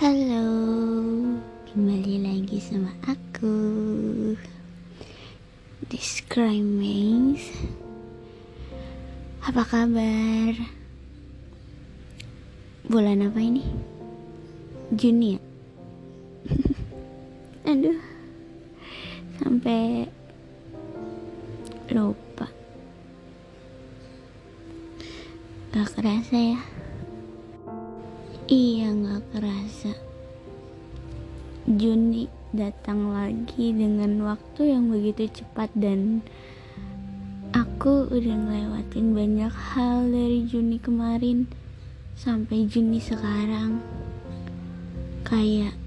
Halo, kembali lagi sama aku Discrimace Apa kabar? Bulan apa ini? Juni ya? Aduh Sampai Lupa datang lagi dengan waktu yang begitu cepat dan aku udah ngelewatin banyak hal dari Juni kemarin sampai Juni sekarang. Kayak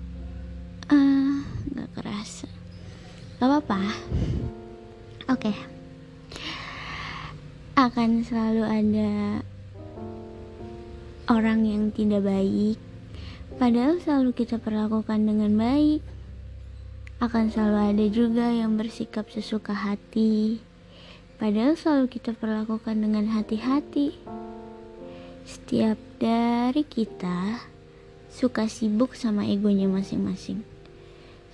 ah nggak kerasa. Gak apa-apa. Oke. Akan selalu ada orang yang tidak baik, padahal selalu kita perlakukan dengan baik. Akan selalu ada juga yang bersikap sesuka hati, padahal selalu kita perlakukan dengan hati-hati. Setiap dari kita suka sibuk sama egonya masing-masing,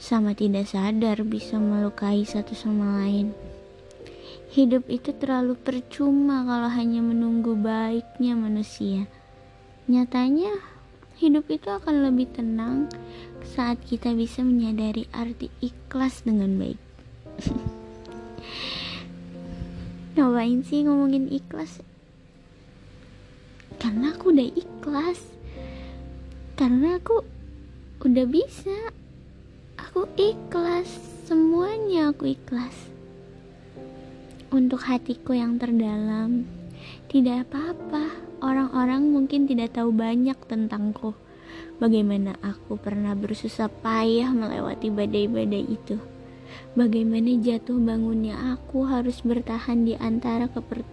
sama tidak sadar bisa melukai satu sama lain. Hidup itu terlalu percuma kalau hanya menunggu baiknya manusia. Nyatanya, hidup itu akan lebih tenang saat kita bisa menyadari arti ikhlas dengan baik. Ngapain sih ngomongin ikhlas? Karena aku udah ikhlas. Karena aku udah bisa. Aku ikhlas. Semuanya aku ikhlas. Untuk hatiku yang terdalam, tidak apa-apa. Orang-orang mungkin tidak tahu banyak tentangku. Bagaimana aku pernah bersusah payah melewati badai-badai itu. Bagaimana jatuh bangunnya aku harus bertahan di antara keper...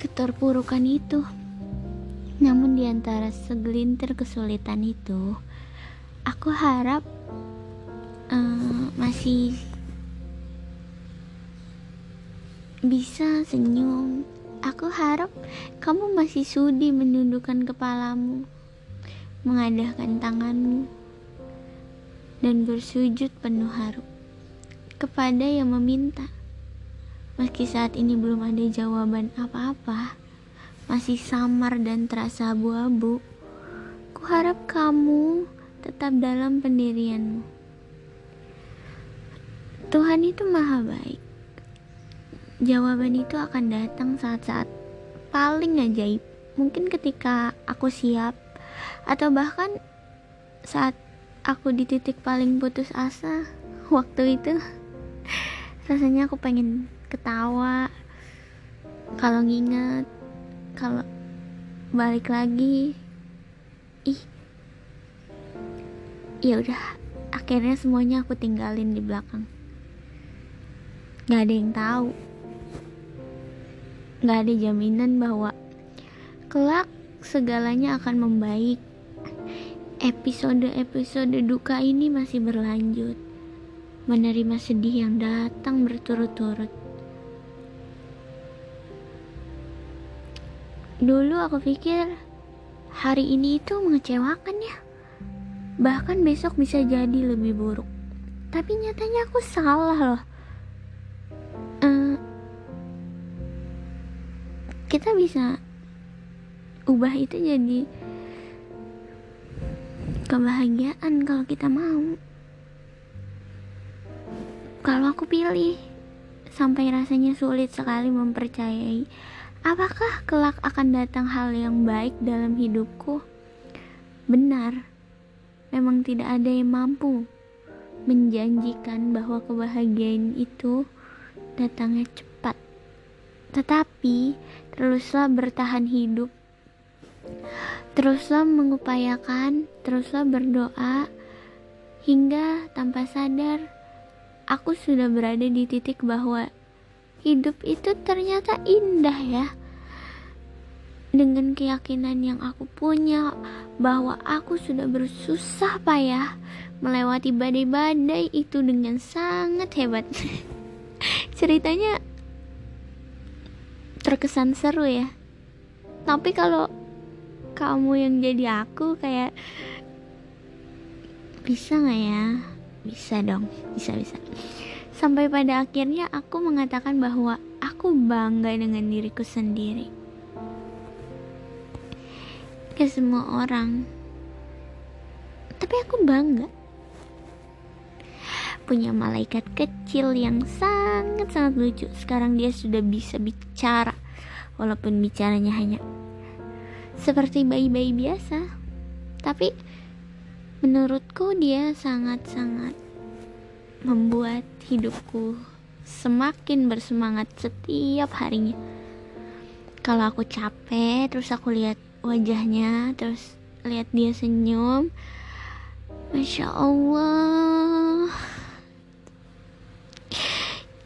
keterpurukan itu. Namun di antara segelintir kesulitan itu, aku harap uh, masih bisa senyum. Aku harap kamu masih sudi menundukkan kepalamu, mengadahkan tanganmu, dan bersujud penuh harap kepada yang meminta. Meski saat ini belum ada jawaban apa-apa, masih samar dan terasa abu-abu, ku harap kamu tetap dalam pendirianmu. Tuhan itu maha baik. Jawaban itu akan datang saat-saat paling ajaib. Mungkin ketika aku siap, atau bahkan saat aku di titik paling putus asa waktu itu rasanya aku pengen ketawa kalau nginget kalau balik lagi ih ya udah akhirnya semuanya aku tinggalin di belakang. Nggak ada yang tahu. Nggak ada jaminan bahwa kelak segalanya akan membaik episode-episode duka ini masih berlanjut, menerima sedih yang datang berturut-turut. Dulu aku pikir hari ini itu mengecewakan ya, bahkan besok bisa jadi lebih buruk. Tapi nyatanya aku salah loh. Uh, kita bisa ubah itu jadi kebahagiaan kalau kita mau. Kalau aku pilih, sampai rasanya sulit sekali mempercayai apakah kelak akan datang hal yang baik dalam hidupku. Benar, memang tidak ada yang mampu menjanjikan bahwa kebahagiaan itu datangnya cepat. Tetapi, teruslah bertahan hidup Teruslah mengupayakan, teruslah berdoa, hingga tanpa sadar aku sudah berada di titik bahwa hidup itu ternyata indah ya. Dengan keyakinan yang aku punya bahwa aku sudah bersusah payah melewati badai-badai itu dengan sangat hebat. Ceritanya terkesan seru ya. Tapi kalau kamu yang jadi aku kayak bisa nggak ya? Bisa dong bisa bisa. Sampai pada akhirnya aku mengatakan bahwa aku bangga dengan diriku sendiri. Ke semua orang. Tapi aku bangga. Punya malaikat kecil yang sangat-sangat lucu. Sekarang dia sudah bisa bicara walaupun bicaranya hanya seperti bayi-bayi biasa. Tapi menurutku dia sangat-sangat membuat hidupku semakin bersemangat setiap harinya. Kalau aku capek terus aku lihat wajahnya terus lihat dia senyum Masya Allah.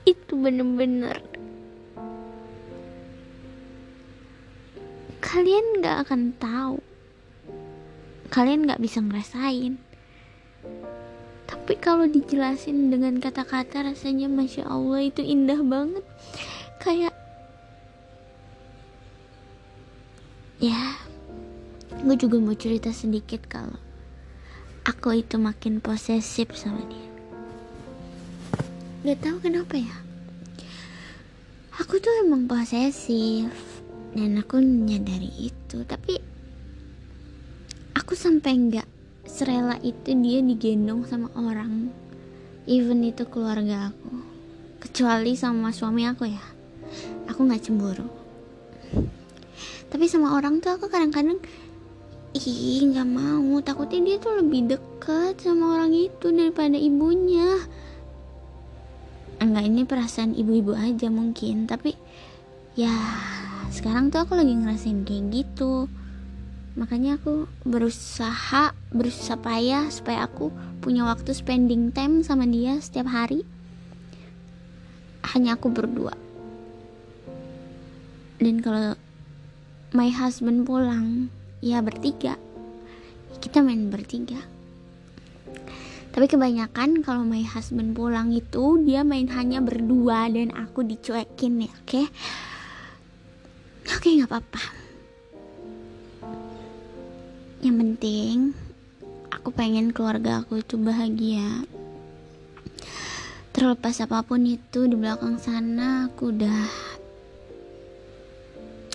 Itu bener-bener kalian gak akan tahu. Kalian gak bisa ngerasain. Tapi kalau dijelasin dengan kata-kata rasanya Masya Allah itu indah banget. Kayak ya gue juga mau cerita sedikit kalau aku itu makin posesif sama dia. Gak tahu kenapa ya. Aku tuh emang posesif dan aku menyadari itu tapi aku sampai nggak serela itu dia digendong sama orang even itu keluarga aku. Kecuali sama suami aku ya. Aku nggak cemburu. Tapi sama orang tuh aku kadang-kadang ih nggak mau. Takutnya dia tuh lebih dekat sama orang itu daripada ibunya. Enggak ini perasaan ibu-ibu aja mungkin tapi ya sekarang tuh aku lagi ngerasain kayak gitu. Makanya aku berusaha berusaha payah supaya aku punya waktu spending time sama dia setiap hari. Hanya aku berdua. Dan kalau my husband pulang ya bertiga. Kita main bertiga. Tapi kebanyakan kalau my husband pulang itu dia main hanya berdua dan aku dicuekin ya oke? okay? Oke nggak apa-apa. Yang penting aku pengen keluarga aku itu bahagia. Terlepas apa pun itu di belakang sana aku udah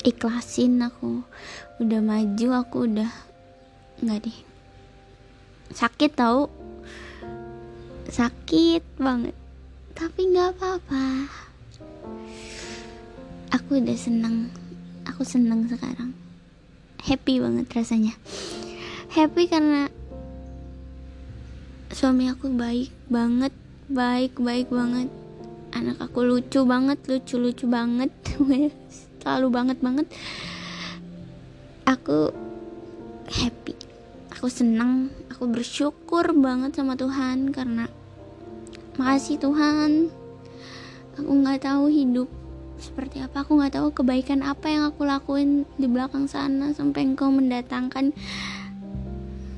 ikhlasin aku udah maju aku udah nggak deh. Sakit tau? Sakit banget. Tapi nggak apa-apa. Aku udah seneng aku seneng sekarang. Happy banget rasanya. Happy karena suami aku baik banget baik baik banget. Anak aku lucu banget lucu lucu banget. Selalu banget banget. Aku happy. Aku senang aku bersyukur banget sama Tuhan karena makasih Tuhan. Aku nggak tahu hidup seperti apa? Aku nggak tahu kebaikan apa yang aku lakuin di belakang sana sampai engkau mendatangkan.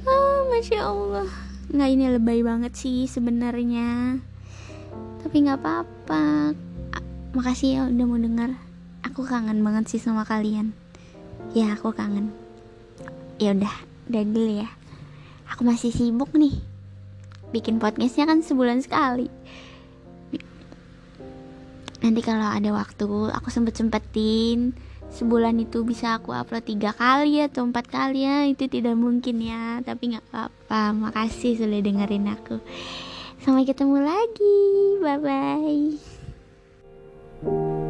Ah masya allah. Nggak ini lebay banget sih sebenarnya. Tapi nggak apa-apa. Makasih ya udah mau dengar aku kangen banget sih sama kalian. Ya aku kangen. Ya udah udah dulu ya. Aku masih sibuk nih. Bikin podcastnya kan sebulan sekali nanti kalau ada waktu aku sempet sempetin. Sebulan itu bisa aku upload tiga kali atau empat kali ya. Itu tidak mungkin ya tapi nggak apa-apa. Makasih sudah dengerin aku. Sampai ketemu lagi. Bye bye